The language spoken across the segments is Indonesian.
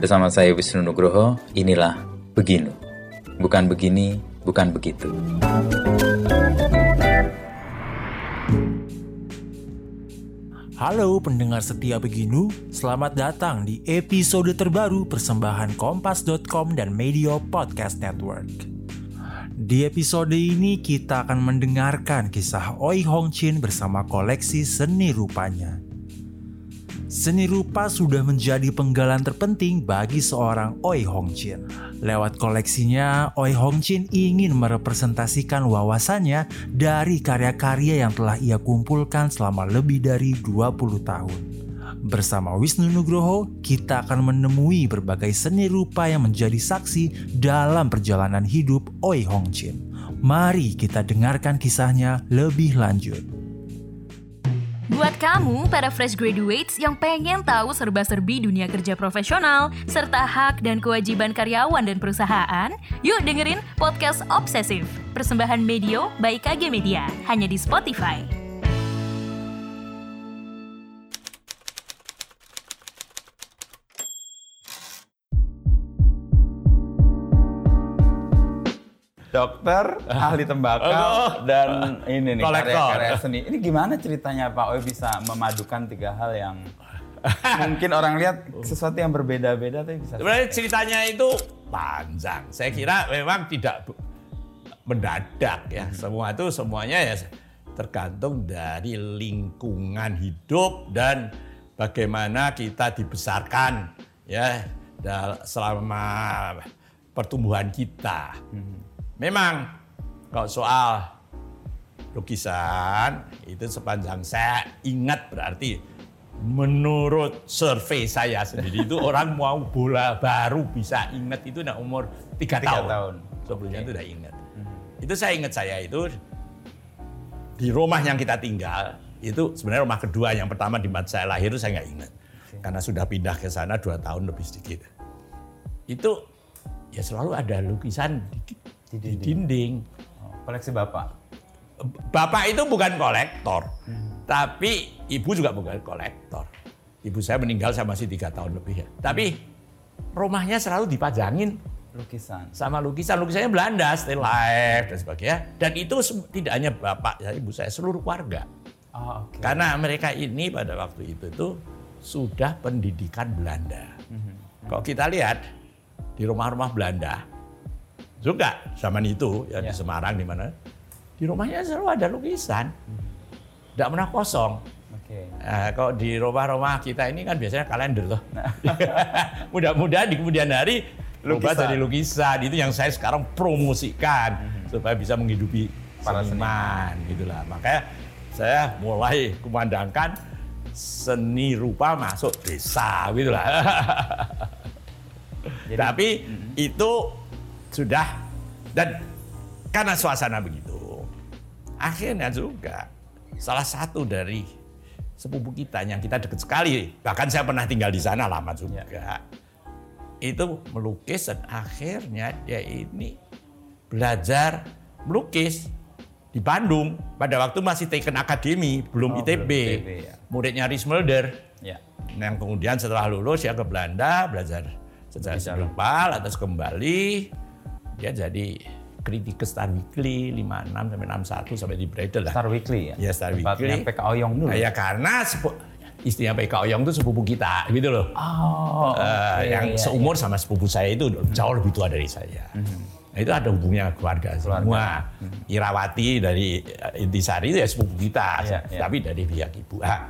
Bersama saya Wisnu Nugroho, inilah Beginu. Bukan begini, bukan begitu. Halo pendengar setia Beginu, selamat datang di episode terbaru persembahan Kompas.com dan Media Podcast Network. Di episode ini kita akan mendengarkan kisah Oi Hong Chin bersama koleksi seni rupanya. Seni rupa sudah menjadi penggalan terpenting bagi seorang Oi Hong Chin. Lewat koleksinya, Oi Hong Chin ingin merepresentasikan wawasannya dari karya-karya yang telah ia kumpulkan selama lebih dari 20 tahun. Bersama Wisnu Nugroho, kita akan menemui berbagai seni rupa yang menjadi saksi dalam perjalanan hidup Oi Hong Chin. Mari kita dengarkan kisahnya lebih lanjut. Buat kamu, para fresh graduates yang pengen tahu serba-serbi dunia kerja profesional, serta hak dan kewajiban karyawan dan perusahaan, yuk dengerin Podcast Obsesif, persembahan Medio by KG Media, hanya di Spotify. Dokter, ahli tembakau, dan ini nih Kolektor. karya-karya seni. Ini gimana ceritanya Pak Oi bisa memadukan tiga hal yang mungkin orang lihat sesuatu yang berbeda-beda tapi bisa. Sebenarnya ceritanya itu panjang. Saya kira memang tidak mendadak ya. Semua itu semuanya ya tergantung dari lingkungan hidup dan bagaimana kita dibesarkan ya selama pertumbuhan kita. Memang kalau soal lukisan itu sepanjang saya ingat berarti menurut survei saya sendiri itu orang mau bola baru bisa ingat itu nah umur tiga tahun. tahun. Sebelumnya itu udah ingat. Itu saya ingat saya itu di rumah yang kita tinggal itu sebenarnya rumah kedua yang pertama di tempat saya lahir itu saya nggak ingat karena sudah pindah ke sana dua tahun lebih sedikit. Itu ya selalu ada lukisan di, Di di dinding. dinding. Oh, koleksi Bapak. Bapak itu bukan kolektor, tapi ibu juga bukan kolektor. Ibu saya meninggal saya masih tiga tahun lebih ya. Tapi rumahnya selalu dipajangin Lukisan. sama lukisan, lukisannya Belanda, still life dan sebagainya. Dan itu tidak hanya bapak, ya, ibu saya, seluruh keluarga. Oh, oke. Karena mereka ini pada waktu itu tuh sudah pendidikan Belanda. Kalau kita lihat di rumah-rumah Belanda juga zaman itu ya, Ya. di Semarang di mana di rumahnya selalu ada lukisan, tidak pernah kosong. Oke. Nah, kalau di rumah-rumah kita ini kan biasanya kalender loh. Mudah-mudahan di kemudian hari lupa Lukisan. jadi lukisan itu yang saya sekarang promosikan supaya bisa menghidupi Para seniman gitulah. Makanya saya mulai kumandangkan seni rupa masuk desa gitulah. Jadi- Tapi itu sudah dan karena suasana begitu, akhirnya juga salah satu dari sepupu kita yang kita dekat sekali, bahkan saya pernah tinggal di sana lama juga, itu melukis dan akhirnya dia ini belajar melukis di Bandung pada waktu masih Taken Academy, belum Oh, ITB. belum ITB, ya. Muridnya Rismelder. Ya. Yang kemudian setelah lulus ya ke Belanda belajar secara spiritual atas kembali dia jadi kritikus Star Weekly 56 sampai 61 sampai di Bredel lah. Star Weekly ya. Iya, Star Weekly. PK Oyong dulu. Nah, ya karena istrinya PK Oyong itu sepupu kita gitu loh. Oh. Eh, oke, yang iya, seumur sama sepupu saya itu jauh lebih tua dari saya. Nah, itu ada hubungannya keluarga, semua. Irawati dari eh, Intisari itu ya sepupu kita, Iya, iya. tapi dari pihak ibu. Ah,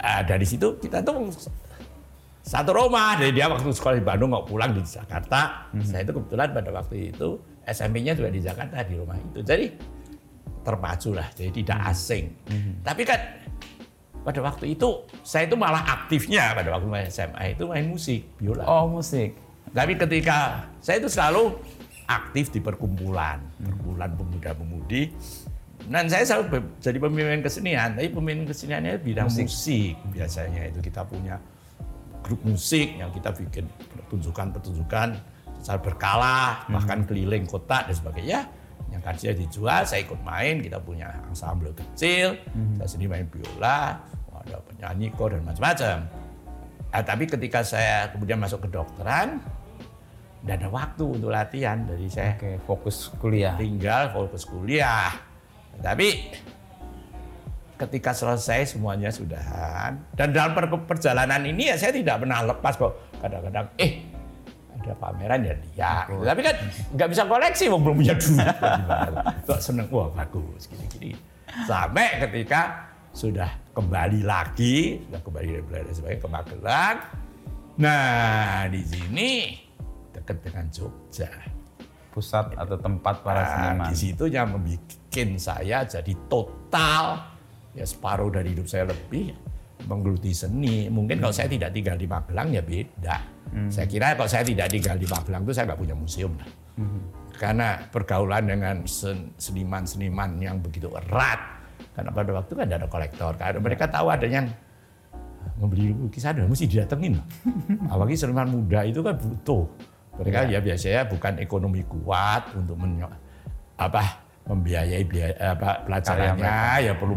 ah, dari situ kita tuh satu rumah. Dari dia waktu sekolah di Bandung nggak pulang di Jakarta. Saya itu kebetulan pada waktu itu SMP-nya juga di Jakarta di rumah itu. Jadi terpacu lah, jadi tidak asing. Tapi kan pada waktu itu saya itu malah aktifnya pada waktu main SMA itu main musik biola. Oh, musik. Tapi ketika saya itu selalu aktif di perkumpulan, perkumpulan pemuda-pemudi. Dan saya selalu jadi pemimpin kesenian, tapi pemimpin keseniannya bidang Musik. musik. biasanya itu kita punya grup musik yang kita bikin pertunjukan-pertunjukan secara berkala, bahkan keliling kota dan sebagainya. Yang kajian dijual, saya ikut main, kita punya ensemble kecil, saya sendiri main biola, ada penyanyi kor dan macam-macam. Ah, tapi ketika saya kemudian masuk ke dokteran, tidak ada waktu untuk latihan. Jadi saya Oke, fokus kuliah. tinggal fokus kuliah. Tapi ketika selesai semuanya sudahan dan dalam per- perjalanan ini ya saya tidak pernah lepas kok. Kadang-kadang eh ada pameran ya lihat. Gitu. Tapi kan nggak bisa koleksi, wong belum punya duit. Kok seneng wah bagus gini-gini. Sampai ketika sudah kembali lagi, sudah kembali dari Belanda sebagai ke Magelang. Nah di sini dekat dengan Jogja. Pusat atau tempat para Nah, seniman. di situ yang membuat saya jadi total ya separuh dari hidup saya lebih menggeluti seni. Mungkin kalau saya tidak tinggal di Magelang ya beda. Saya kira kalau saya tidak tinggal di Magelang itu saya nggak punya museum lah. Karena pergaulan dengan sen- seniman-seniman yang begitu erat. Karena pada waktu kan ada kolektor. Karena mereka tahu ada yang membeli lukisan dan mesti didatengin. Apalagi seniman muda itu kan butuh. Mereka ya biasanya bukan ekonomi kuat untuk menyo- apa membiayai biaya, apa pelajarannya ya perlu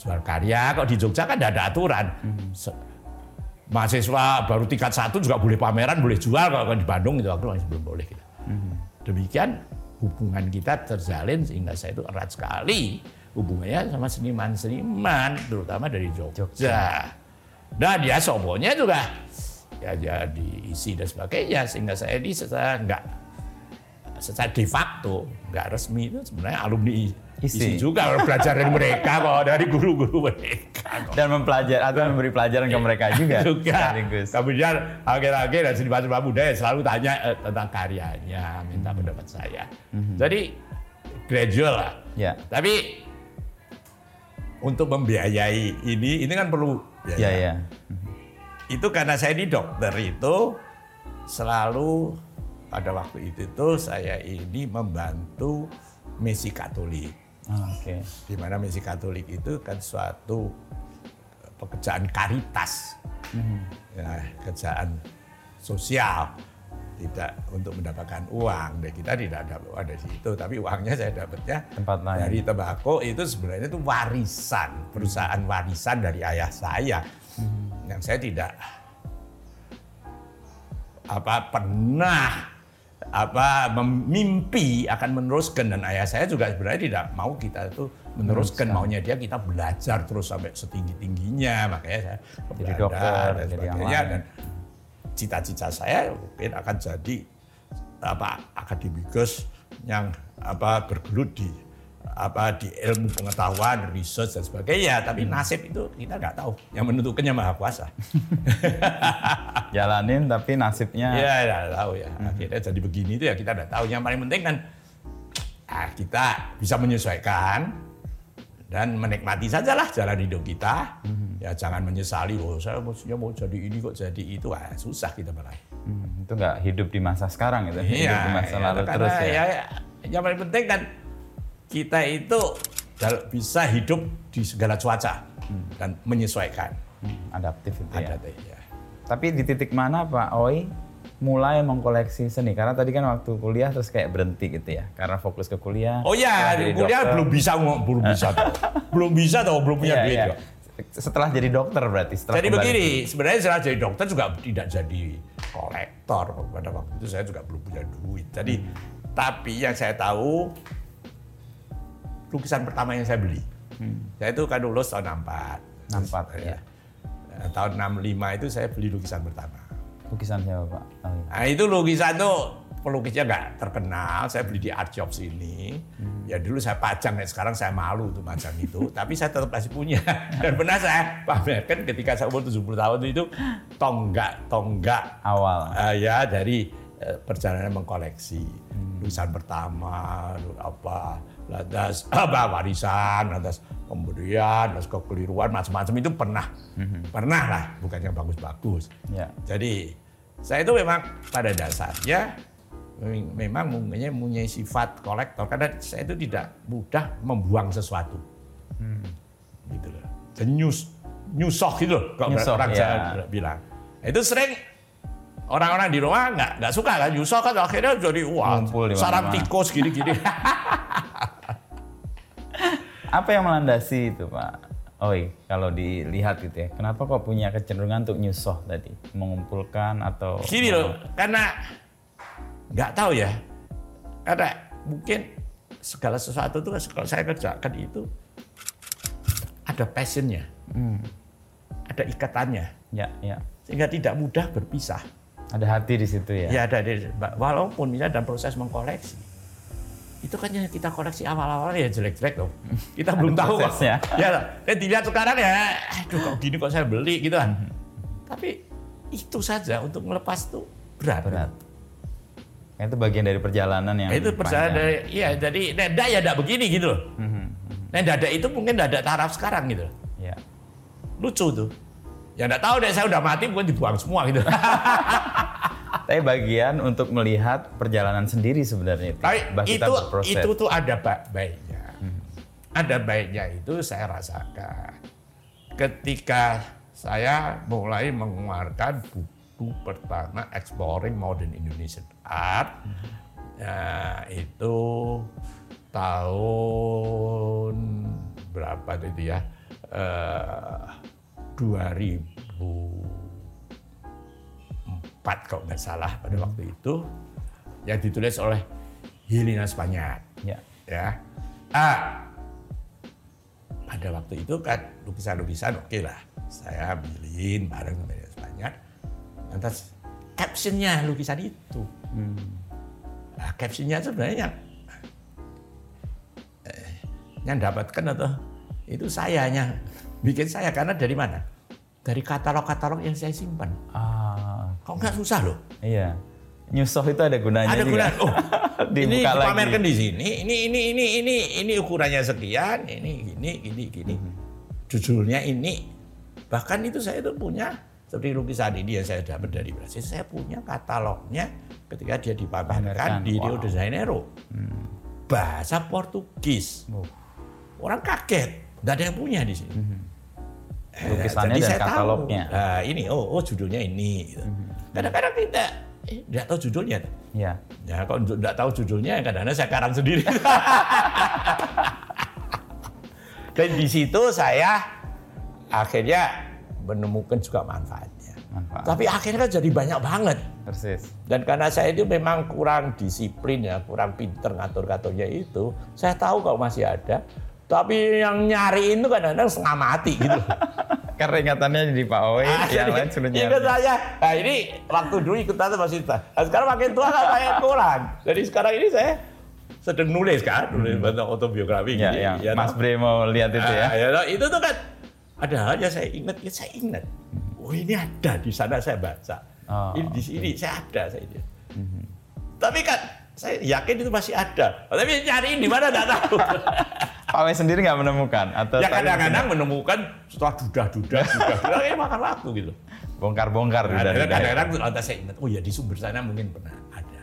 jual karya. Kok di Jogja kan tidak ada aturan. Se- Mahasiswa baru tingkat satu juga boleh pameran, boleh jual. Kalau di Bandung itu waktu masih belum boleh. Gitu. Demikian hubungan kita terjalin sehingga saya itu erat sekali hubungannya sama seniman-seniman, terutama dari Jogja. Nah dia sobonya juga ya jadi isi dan sebagainya sehingga saya ini secara nggak secara de facto nggak resmi itu sebenarnya alumni Isi. isi, juga belajar dari mereka kok dari guru-guru mereka kok. Dan mempelajari atau memberi pelajaran ke mereka juga. juga. sekaligus. Kemudian akhir-akhir dan seniman seniman muda ya selalu tanya eh, tentang karyanya, minta pendapat saya. Jadi gradual lah. Ya. Tapi untuk membiayai ini, ini kan perlu biaya. Iya, iya. Itu karena saya di dokter itu selalu pada waktu itu tuh saya ini membantu misi Katolik. Ah, Oke. Di mana misi Katolik itu kan suatu eh, pekerjaan karitas, ya, kerjaan sosial, tidak untuk mendapatkan uang. Dan kita tidak ada uang dari situ, tapi uangnya saya dapatnya Tempat lain. dari tembakau itu sebenarnya itu warisan, perusahaan warisan dari ayah saya, yang saya tidak apa pernah apa memimpi akan meneruskan. Dan ayah saya juga sebenarnya tidak mau kita itu meneruskan. Maunya dia kita belajar terus sampai setinggi tingginya makanya saya Jadi Belanda dokter, dan jadi yang sebagainya. lain. dan cita-cita saya mungkin akan jadi apa akademikus yang apa bergelut di apa di ilmu pengetahuan, research dan sebagainya. Tapi Hmm. nasib itu kita nggak tahu. Yang menentukannya maha kuasa. Jalanin tapi nasibnya Ya, nggak tahu ya. Akhirnya jadi begini itu ya kita nggak tahu. Yang paling penting kan ah, kita bisa menyesuaikan dan menikmati sajalah jalan hidup kita. Ya jangan menyesali, oh saya maksudnya mau jadi ini kok jadi itu. Ah, susah kita malah. Hmm, itu nggak hidup di masa sekarang itu, hidup di masa ya, lalu terus ya. ya, Yang paling penting kan kita itu bisa hidup di segala cuaca dan menyesuaikan. Hmm, adaptif itu ya. Ada teh, ya. Tapi di titik mana Pak Oi mulai mengkoleksi seni? Karena tadi kan waktu kuliah terus kayak berhenti gitu ya, karena fokus ke kuliah. Oh ya, kuliah dokter. belum bisa belum bisa, belum bisa atau belum punya Iya, duit kok. Setelah jadi dokter berarti. Setelah Jadi begini, sebenarnya setelah jadi dokter juga tidak jadi kolektor. Pada waktu itu saya juga belum punya duit. Jadi, tapi yang saya tahu, lukisan pertama yang saya beli. Saya itu kan lulus tahun 64. 64, Terus, ya. Tahun 65 itu saya beli lukisan pertama. Lukisan siapa Pak? Oh, iya. Nah itu lukisan tuh pelukisnya nggak terkenal. Saya beli di art shop sini. Ya dulu saya pajang, ya sekarang saya malu tuh pajang itu. Tapi saya tetap masih punya. Dan pernah saya pamerkan ketika saya umur 70 tahun itu tonggak-tonggak Awal. eh, ya dari eh, perjalanan mengkoleksi lukisan pertama, apa, lantas apa warisan, lantas pemberian, lantas kekeliruan, macam-macam itu pernah, pernah lah, bukan yang bagus-bagus. Ya. Jadi saya itu memang pada dasarnya mem- memang mempunyai, mempunyai sifat kolektor karena saya itu tidak mudah membuang sesuatu. Gitu loh. Dan nyus, nyusoh gitu loh, kalau Nyusoh, orang ya. Jawa bilang. Itu sering orang-orang di rumah nggak nggak suka kan nyusoh kan akhirnya jadi wah sarang tikus gini-gini. Apa yang melandasi itu Pak? Oi, kalau dilihat gitu ya, kenapa kok punya kecenderungan untuk nyusoh tadi, mengumpulkan atau Gini loh, karena nggak tahu ya, karena mungkin segala sesuatu itu kalau saya kerjakan itu ada passionnya, ada ikatannya, Ya, ya. sehingga tidak mudah berpisah. Ada hati di situ ya. Ya ada walaupun misalnya dalam proses mengkoleksi itu kan yang kita koleksi awal-awal ya jelek-jelek loh. Kita belum tahu kok. Ya, kan dilihat sekarang ya, aduh kok gini kok saya beli gitu kan. Tapi itu saja untuk melepas tuh berat. Berat. Nah, Itu bagian dari perjalanan yang Itu perjalanan dari, iya jadi dada ya tidak begini gitu loh. Mhm. Nah dada itu mungkin dada taraf sekarang gitu. loh. Ya. Lucu tuh. Ya enggak tahu deh saya udah mati mungkin dibuang semua gitu. Tapi bagian untuk melihat perjalanan sendiri sebenarnya itu. Bah itu berproses. itu tuh ada ba- baiknya. Ada baiknya itu saya rasakan. Ketika saya mulai mengeluarkan buku pertama Exploring Modern Indonesian Art, ya, itu tahun berapa itu ya? Eh, 2004 kalau nggak salah pada waktu itu yang ditulis oleh Helena Spanyat. Ya. ya. Ah pada waktu itu kan lukisan-lukisan oke lah. Saya ambilin bareng sama Helena Spanyat. Lantas captionnya lukisan itu. Nah, captionnya sebenarnya yang eh, yang dapatkan atau itu saya yang bikin saya. Karena dari mana? Dari katalog-katalog yang saya simpan. Ah, nggak susah loh iya. Nyusoh itu ada gunanya ada juga. gunanya. Oh, ini dipamerkan di sini. Ini ini ini ini ini ukurannya sekian. Ini gini gini gini. Hmm. Judulnya ini. Bahkan itu saya itu punya seperti lukisan ini yang saya dapat dari Brasil. Saya punya katalognya ketika dia dipamerkan Pamerkan. di Rio Wow. Hmm. de Janeiro. Bahasa Portugis. Oh, Orang kaget. Nggak ada yang punya di sini. Hmm. Eh, Lukisannya jadi dan saya tahu. katalognya. Hmm. Nah, ini oh, oh judulnya ini. gitu. Kadang-kadang kita eh, nggak tahu judulnya. ya. Ya kalau nggak tahu judulnya kadang-kadang saya karang sendiri. Dan di situ saya akhirnya menemukan juga manfaatnya. Manfaat. Tapi akhirnya kan jadi banyak banget. Persis. Dan karena saya itu memang kurang disiplin ya, kurang pinter ngatur-ngaturnya itu, saya tahu kalau masih ada. Tapi yang nyari itu kadang-kadang setengah mati gitu. Karena ingatannya di Pak Owi, Ah, yang jadi lain sudah Ingat nyari. saya. Nah ini waktu dulu ikut tante masih tua. Nah, sekarang makin tua kan saya kurang. Jadi sekarang ini saya sedang nulis kan, nulis bentuk autobiografi. Ya, yang ya, Mas. Bre mau lihat itu ya. Ah, ya, toh. itu tuh kan ada halnya saya ingat, ya saya ingat. Oh ini ada di sana saya baca. Oh, ini di sini saya ada saya ini. Tapi kan saya yakin itu masih ada. Tapi nyariin di mana nggak tahu. Pak Owi sendiri nggak menemukan atau ya kadang-kadang menemukan setelah dudah-dudah, dudah-dudah, ini makan waktu gitu. bongkar-bongkar Nah, daerah. kadang-kadang lantas saya ingat, oh ya di sumber sana mungkin pernah ada.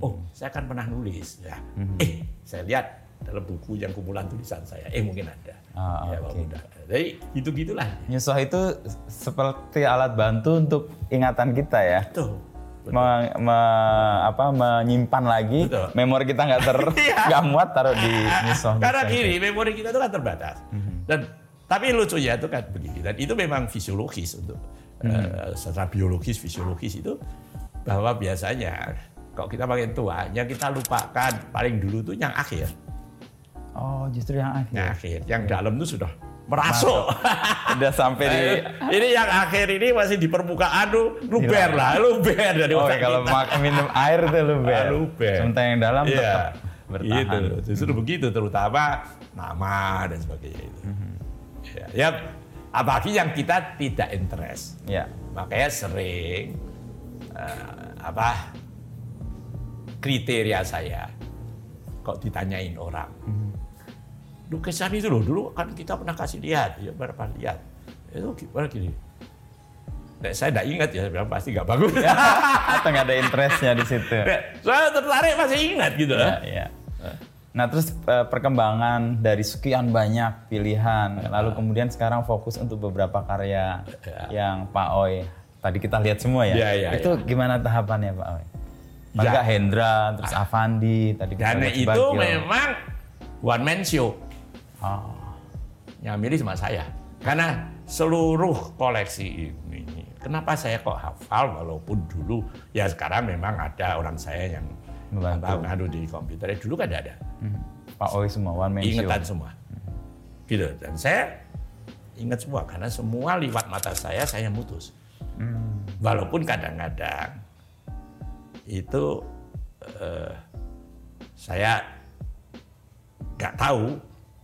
Oh, saya kan pernah nulis ya. Eh, saya lihat dalam buku yang kumpulan tulisan saya, eh mungkin ada. Ah, ya, oke. walaupun udah. Jadi gitu-gitulah. Nyusoh itu seperti alat bantu untuk ingatan kita ya. Tuh. Me- me- apa, menyimpan lagi Betul. memori kita nggak ter Iya. nggak muat taruh di nyusoh. Karena nyusoh gini, memori kita itu kan terbatas. Dan tapi lucunya itu kan begini. Dan itu memang fisiologis untuk eh, secara biologis, fisiologis itu bahwa biasanya kalau kita makin tua, yang kita lupakan paling dulu tuh yang akhir. Oh justru yang akhir. Yang akhir, yang dalam itu sudah merasuk. Udah sampai di ini yang akhir ini masih di permukaan tuh luber lah, luber dari Oh otak kalau minum air itu luber. Ah, luber. Sementara yang dalam Iya. tetap bertahan. Gitu. Justru begitu terutama nama dan sebagainya itu. Mhm. Ya, ya, apalagi yang kita tidak interest. Ya. Makanya sering eh, apa kriteria saya kok ditanyain orang. Lukisan itu loh dulu kan kita pernah kasih lihat, ya berapa lihat. Itu gimana gini. Nah, saya tidak ingat ya, bilang pasti nggak bagus. Atau nggak ada interestnya di situ. Nah, saya tertarik masih ingat gitu. Ya, ya. Nah terus eh, perkembangan dari sekian banyak pilihan, lalu kemudian sekarang fokus untuk beberapa karya yang Pak Oi tadi kita lihat semua ya. Ya, ya, itu gimana tahapannya Pak Oi? Paling Ya. Hendra, terus Avandi tadi kita Dan itu memang one man show. Oh, Yang milih cuma saya. Karena seluruh koleksi ini, kenapa saya kok hafal walaupun dulu ya sekarang memang ada orang saya yang Membantu. ngadu di komputer. Dulu kan ada, Hmm. Pak Oi semua one man show. ingetan semua. Gitu. Dan saya ingat semua karena semua lewat mata saya saya mutus. Hmm. Walaupun kadang-kadang itu eh, saya nggak tahu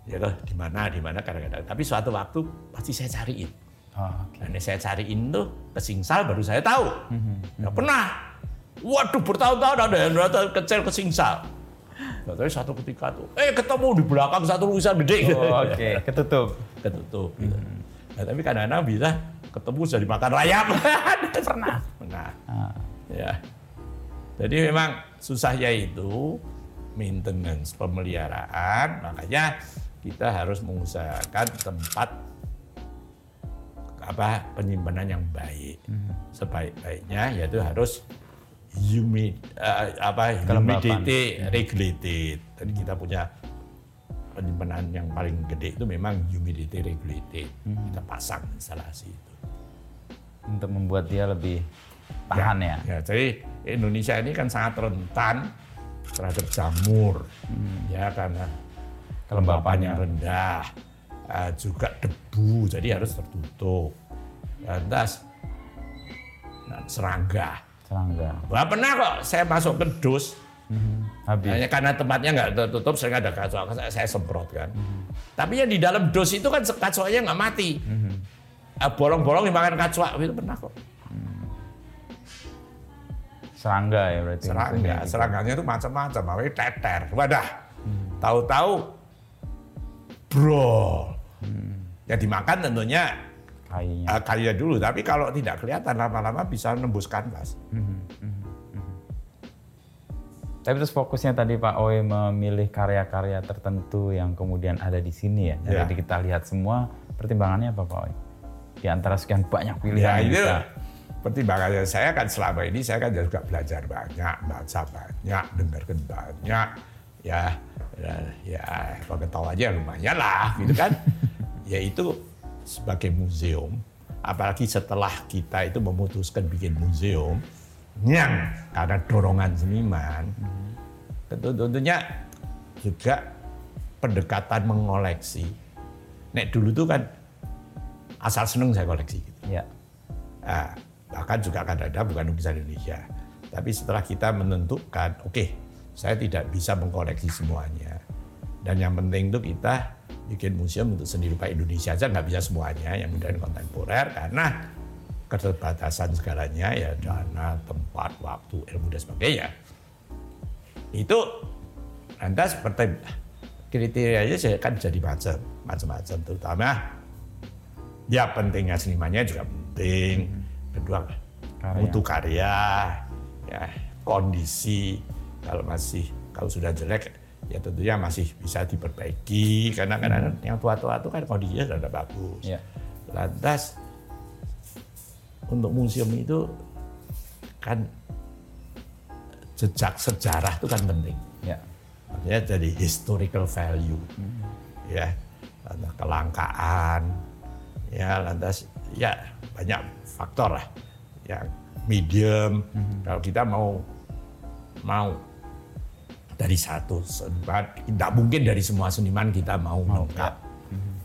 ya loh di mana di mana kadang-kadang. Tapi suatu waktu pasti saya cariin. Oh, oke. Dan saya cariin tuh ke Singsal baru saya tahu. Nggak pernah. Waduh bertahun-tahun ada yang datang kecil ke Singsal. Nggak tahu satu ketika tuh, eh ketemu di belakang satu lukisan gede. Oh, Oke, ketutup. Ketutup. Gitu. Nah, tapi kadang-kadang bisa ketemu sudah dimakan rayap. pernah. Pernah. Ah. Ya. Jadi memang susahnya itu maintenance pemeliharaan, makanya kita harus mengusahakan tempat apa penyimpanan yang baik. Sebaik-baiknya yaitu harus humid eh, apa humidity regulated. Jadi kita punya penyimpanan yang paling gede itu memang humidity regulated. Kita pasang instalasi itu. Untuk membuat dia lebih tahan ya. Ya, jadi Indonesia ini kan sangat rentan terhadap jamur, ya karena kelembapannya rendah, eh, juga debu, jadi harus tertutup. Lantas nah, serangga. Serangga. Wah pernah kok saya masuk ke dus, Habis. hanya karena tempatnya nggak tertutup, sehingga ada kacau, saya, saya semprot kan. Tapi yang di dalam dus itu kan kacauannya nggak mati. Eh, Bolong-bolong dimakan kacau, itu pernah kok. Serangga ya berarti. serangga maksudnya. serangganya itu macam-macam namanya teter wadah tahu-tahu bro ya dimakan tentunya Kayunya. uh, kaya dulu tapi kalau tidak kelihatan lama-lama bisa nembus kanvas Tapi terus fokusnya tadi Pak Oi memilih karya-karya tertentu yang kemudian ada di sini ya. Ya. Jadi kita lihat semua pertimbangannya apa Pak Oi? Di antara sekian banyak ya pilihan yang itu bisa. pertimbangannya saya kan selama ini saya kan juga belajar banyak baca banyak dengarkan banyak ya ya, ya pengetahuannya lumayan lah gitu kan. Yaitu sebagai museum apalagi setelah kita itu memutuskan bikin museum yang karena dorongan seniman. Tentu tentunya juga pendekatan mengoleksi. Nek dulu tuh kan asal seneng saya koleksi gitu. Ya. Nah, bahkan juga kadang-kadang bukan lukisan Indonesia. Tapi setelah kita menentukan, oke, saya tidak bisa mengkoleksi semuanya. Dan yang penting itu kita bikin museum untuk seni rupa Indonesia aja nggak bisa semuanya yang modern kontemporer karena keterbatasan segalanya ya dana, tempat, waktu, ilmu dan sebagainya. Itu lantas seperti kriterianya saya kan jadi macam macam-macam terutama ya pentingnya senimannya juga penting kedua mutu karya ya kondisi kalau masih kalau sudah jelek ya tentunya masih bisa diperbaiki. Karena kan yang tua-tua itu kan kondisinya sudah bagus. Ya. lantas untuk museum itu kan jejak sejarah itu kan penting. Ya. Artinya jadi historical value, ya, lantas kelangkaan, ya, lantas ya banyak faktor lah, ya medium. Kalau kita mau mau dari satu seniman, tidak mungkin dari semua seniman kita mau lengkap,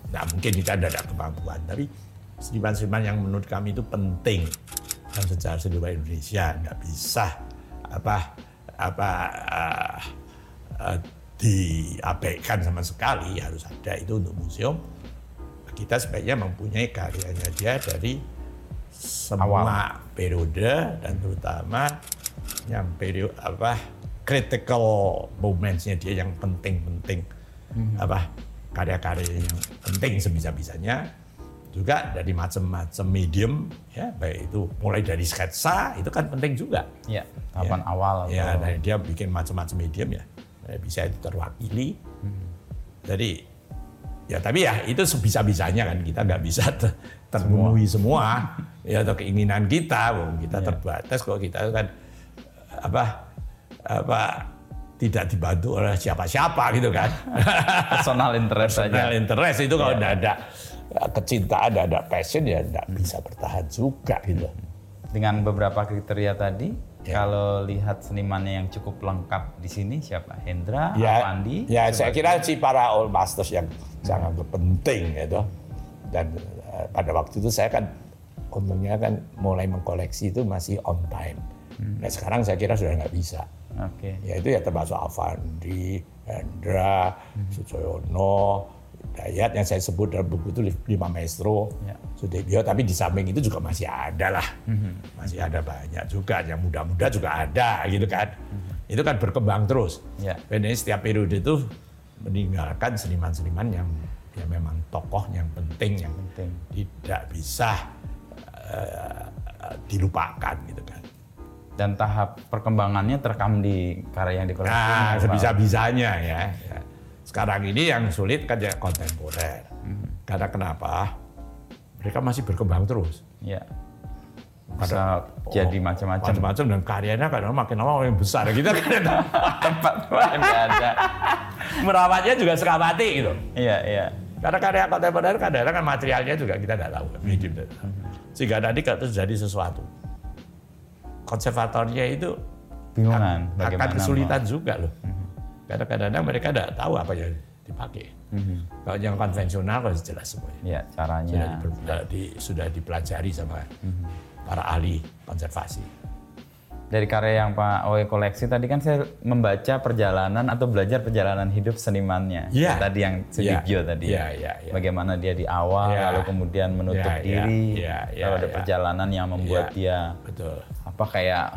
tidak mungkin kita tidak ada kemampuan. Tapi seniman-seniman yang menurut kami itu penting dalam sejarah seni rupa Indonesia, nggak bisa apa apa eh, eh, diabaikan sama sekali. Harus ada itu untuk museum. Kita sebaiknya mempunyai karyanya dia dari semua periode dan terutama yang periode apa critical momentsnya dia yang penting-penting. Apa? Karya-karya yang penting sebisa-bisanya. Juga dari macam-macam medium ya baik itu mulai dari sketsa itu kan penting juga. Ya. Tahapan awal atau Ya, dan dia bikin macam-macam medium ya, Eh, bisa itu terwakili. Jadi, ya tapi ya itu sebisa-bisanya kan kita nggak bisa ter- terpenuhi semua. ya atau keinginan kita, kita terbatas kalau kita kan apa apa tidak dibantu oleh siapa-siapa gitu kan. personal interest Personal saja. interest itu kalau tidak ada ya, kecintaan dan ada passion ya tidak bisa bertahan juga gitu. Dengan beberapa kriteria tadi, Ya. kalau lihat senimannya yang cukup lengkap di sini siapa? Hendra, ya, Avandi. ya saya kira si para all masters yang sangat penting gitu dan eh, pada waktu itu saya kan untungnya kan mulai mengkoleksi itu masih on time nah sekarang saya kira sudah nggak bisa Oke. ya itu ya termasuk Avandi, Hendra, Sujoyono, Dayat yang saya sebut dalam buku itu lima maestro, Ya. Sudebyo, tapi di samping itu juga masih ada lah, masih ada banyak juga yang muda-muda juga ada gitu kan, itu kan berkembang terus. Ya. Ini setiap periode itu meninggalkan seniman-seniman yang yang memang tokoh yang penting yang Penting. tidak bisa eh, dilupakan gitu kan. Dan tahap perkembangannya terekam di karya yang dikoleksi. Nah, sebisa-bisanya ya. Sekarang ini yang sulit kan ya kontemporer. Karena kenapa? Mereka masih berkembang terus. Ya. Bisa jadi macam-macam. Macam-macam dan karyanya kadang makin lama makin besar. Kita kan Tempat nggak ada. merawatnya juga sekamati gitu. Iya, iya. Karena karya kontemporer kadang-kadang kan materialnya juga kita tidak tahu. Hmm. Sehingga nanti terjadi sesuatu, konservatornya itu Bingungan akan kesulitan juga loh. Karena kadang-kadang mereka tidak tahu apa yang dipakai. Kalau yang konvensional kan jelas semuanya. Ya, caranya. Sudah, diper- di- sudah dipelajari sama para ahli konservasi. Dari karya yang Pak Owe koleksi tadi kan saya membaca perjalanan atau belajar perjalanan hidup senimannya. Iya. Tadi yang Sudibyo Iya, tadi. iya, iya, iya. Bagaimana dia di awal Iya. lalu kemudian menutup iya, diri. iya, iya, lalu ada iya. perjalanan yang membuat Iya. dia Betul. Apa kayak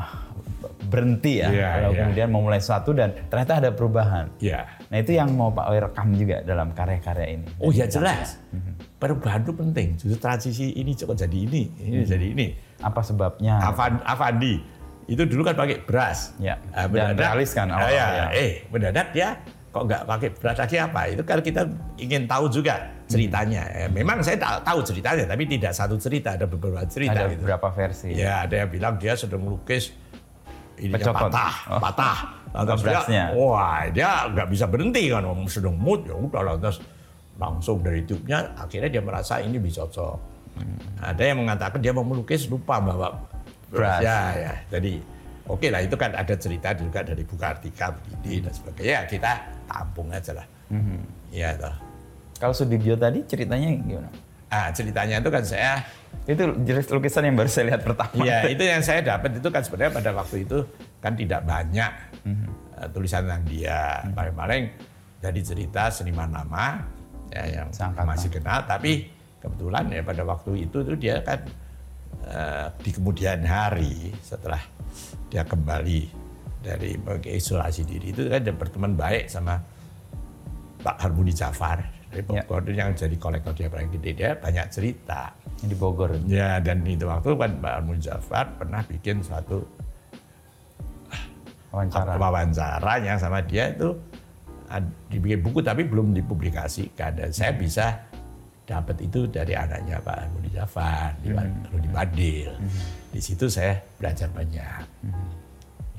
berhenti ya. Iya, lalu iya. kemudian memulai sesuatu dan ternyata ada perubahan. Ya. Nah, itu yang mau Pak Owe rekam juga dalam karya-karya ini. Oh ya jelas. Perubahan itu penting. Justru transisi ini cukup jadi ini, ini jadi ini. Apa sebabnya? Avan- Avandi itu dulu kan pakai beras. Ya, Ah, dan realis kan Ah, awal, ya, ya. Eh, mendadak dia kok nggak pakai beras lagi apa? Itu kan kita ingin tahu juga ceritanya. Eh, memang saya tahu ceritanya, tapi tidak satu cerita, ada beberapa cerita. ada gitu. beberapa versi. Ya, ada yang bilang dia sedang melukis Pecokot. patah, Oh. patah. Lantas dia, wah dia nggak bisa berhenti kan, sedang mood ya udah lantas langsung dari tube-nya akhirnya dia merasa ini bisa cocok. Ada yang mengatakan dia mau melukis lupa bawa Beras. Ya, ya. Jadi oke lah itu kan ada cerita juga dari buka Artika begini dan sebagainya. Ya, kita tampung aja lah. Iya toh. Kalau Sudibyo tadi ceritanya gimana? Ah, ceritanya itu kan saya Itu jelas lukisan yang baru saya lihat pertama. Iya, itu yang saya dapat itu kan sebenarnya pada waktu itu kan tidak banyak eh, tulisan tentang dia. Paling-paling jadi cerita seniman lama ya, yang Seangkatan. masih kenal, tapi kebetulan ya pada waktu itu tuh dia kan eh, di kemudian hari setelah dia kembali dari mengisolasi diri itu kan dia berteman baik sama Pak Harmoni Jafar dari Ya. Bogor itu yang jadi kolektor dia paling gede dia banyak cerita. Di Bogor. Ya dan itu waktu kan Mbak Armun Jafar pernah bikin suatu Wawancara. wawancara yang sama dia itu dibikin buku tapi belum dipublikasikan dan saya bisa dapat itu dari anaknya Pak Armun Jafar di Hmm. Rudi Badil. Di situ saya belajar banyak.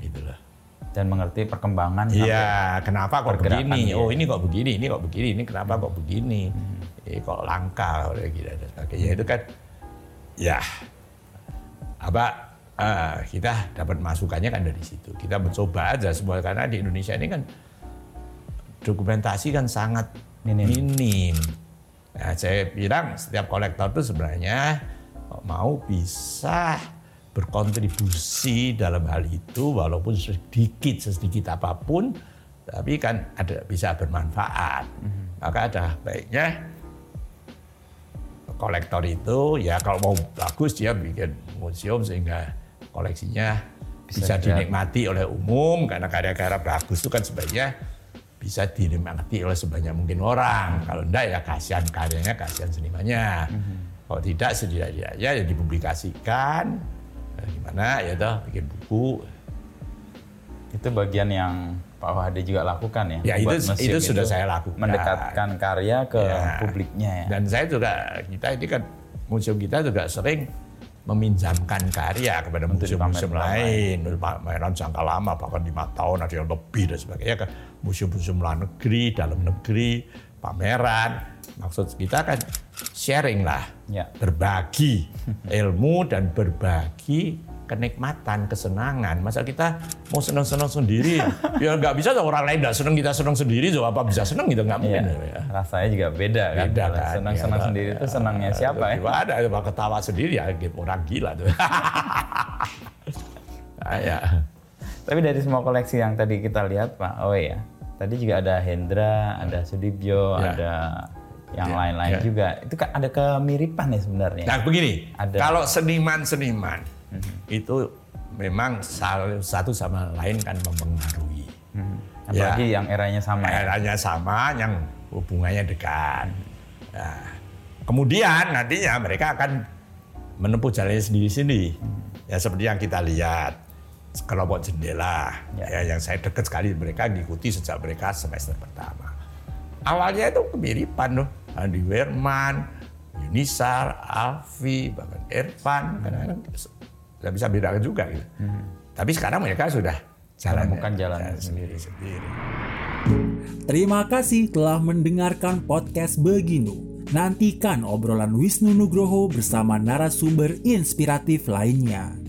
Gitu loh. Dan mengerti perkembangan Iya, kenapa kok begini? dia. Oh, ini kok begini, ini kok begini, ini kenapa kok begini? Eh, kok langka, gitu dan sebagainya. Itu kan, ya, apa eh, kita dapat masukannya kan dari situ. Kita mencoba aja semua karena di Indonesia ini kan dokumentasi kan sangat Minim. minim. Nah, saya bilang setiap kolektor itu sebenarnya mau bisa berkontribusi dalam hal itu walaupun sedikit sedikit apa pun tapi kan ada bisa bermanfaat. Maka ada baiknya kolektor itu ya kalau mau bagus dia bikin museum sehingga koleksinya Bisa bisa, dilihat. dinikmati oleh umum karena karya-karya bagus itu kan sebaiknya bisa dinikmati oleh sebanyak mungkin orang. Kalau enggak ya kasihan karyanya, kasihan senimannya. Kalau tidak setidaknya ya dipublikasikan. Eh, Gimana ya toh bikin buku. itu bagian yang Pak Wahde juga lakukan ya. Ya, itu- itu sudah saya lakukan. Mendekatkan karya ke Ya. publiknya ya. Dan saya juga kita ini kan museum kita juga sering meminjamkan karya kepada museum-museum lain, untuk pameran jangka lama bahkan lima tahun ada yang lebih dan sebagainya ke museum-museum luar negeri, dalam negeri, pameran. Maksud kita kan sharing lah, Ya. berbagi ilmu dan berbagi kenikmatan, kesenangan. Masa kita mau senang-senang sendiri? ya nggak bisa dong, orang lain nggak senang kita senang sendiri, so apa bisa senang gitu nggak Iya. mungkin. Ya. Rasanya juga beda kan. Beda kan. Senang-senang ya. sendiri itu senangnya siapa ya? Gimana, cuma ketawa sendiri ya, orang gila tuh. Ah, ya. Tapi dari semua koleksi yang tadi kita lihat Pak Owe ya, tadi juga ada Hendra, ada Sudibyo, Ya. ada yang Ya, lain-lain ya. juga. Itu kan ada kemiripan ya sebenarnya. Nah begini, Ada. kalau seniman-seniman Mhm. itu memang satu sama lain kan mempengaruhi. Hmm. Apalagi yang eranya sama ya. Eranya sama, yang hubungannya dekat. Nah, kemudian nantinya mereka akan menempuh jalannya sendiri-sendiri. Ya seperti yang kita lihat kelompok jendela, Ya. ya. yang saya dekat sekali mereka diikuti sejak mereka semester pertama. Awalnya itu kemiripan loh, Andi Werman, Yunisar, Alfi, bahkan Irfan, kadang-kadang nggak bisa bedakan juga gitu. Tapi sekarang mereka sudah jalan Menemukan jalannya sendiri-sendiri. Terima kasih telah mendengarkan podcast Beginu. Nantikan obrolan Wisnu Nugroho bersama narasumber inspiratif lainnya.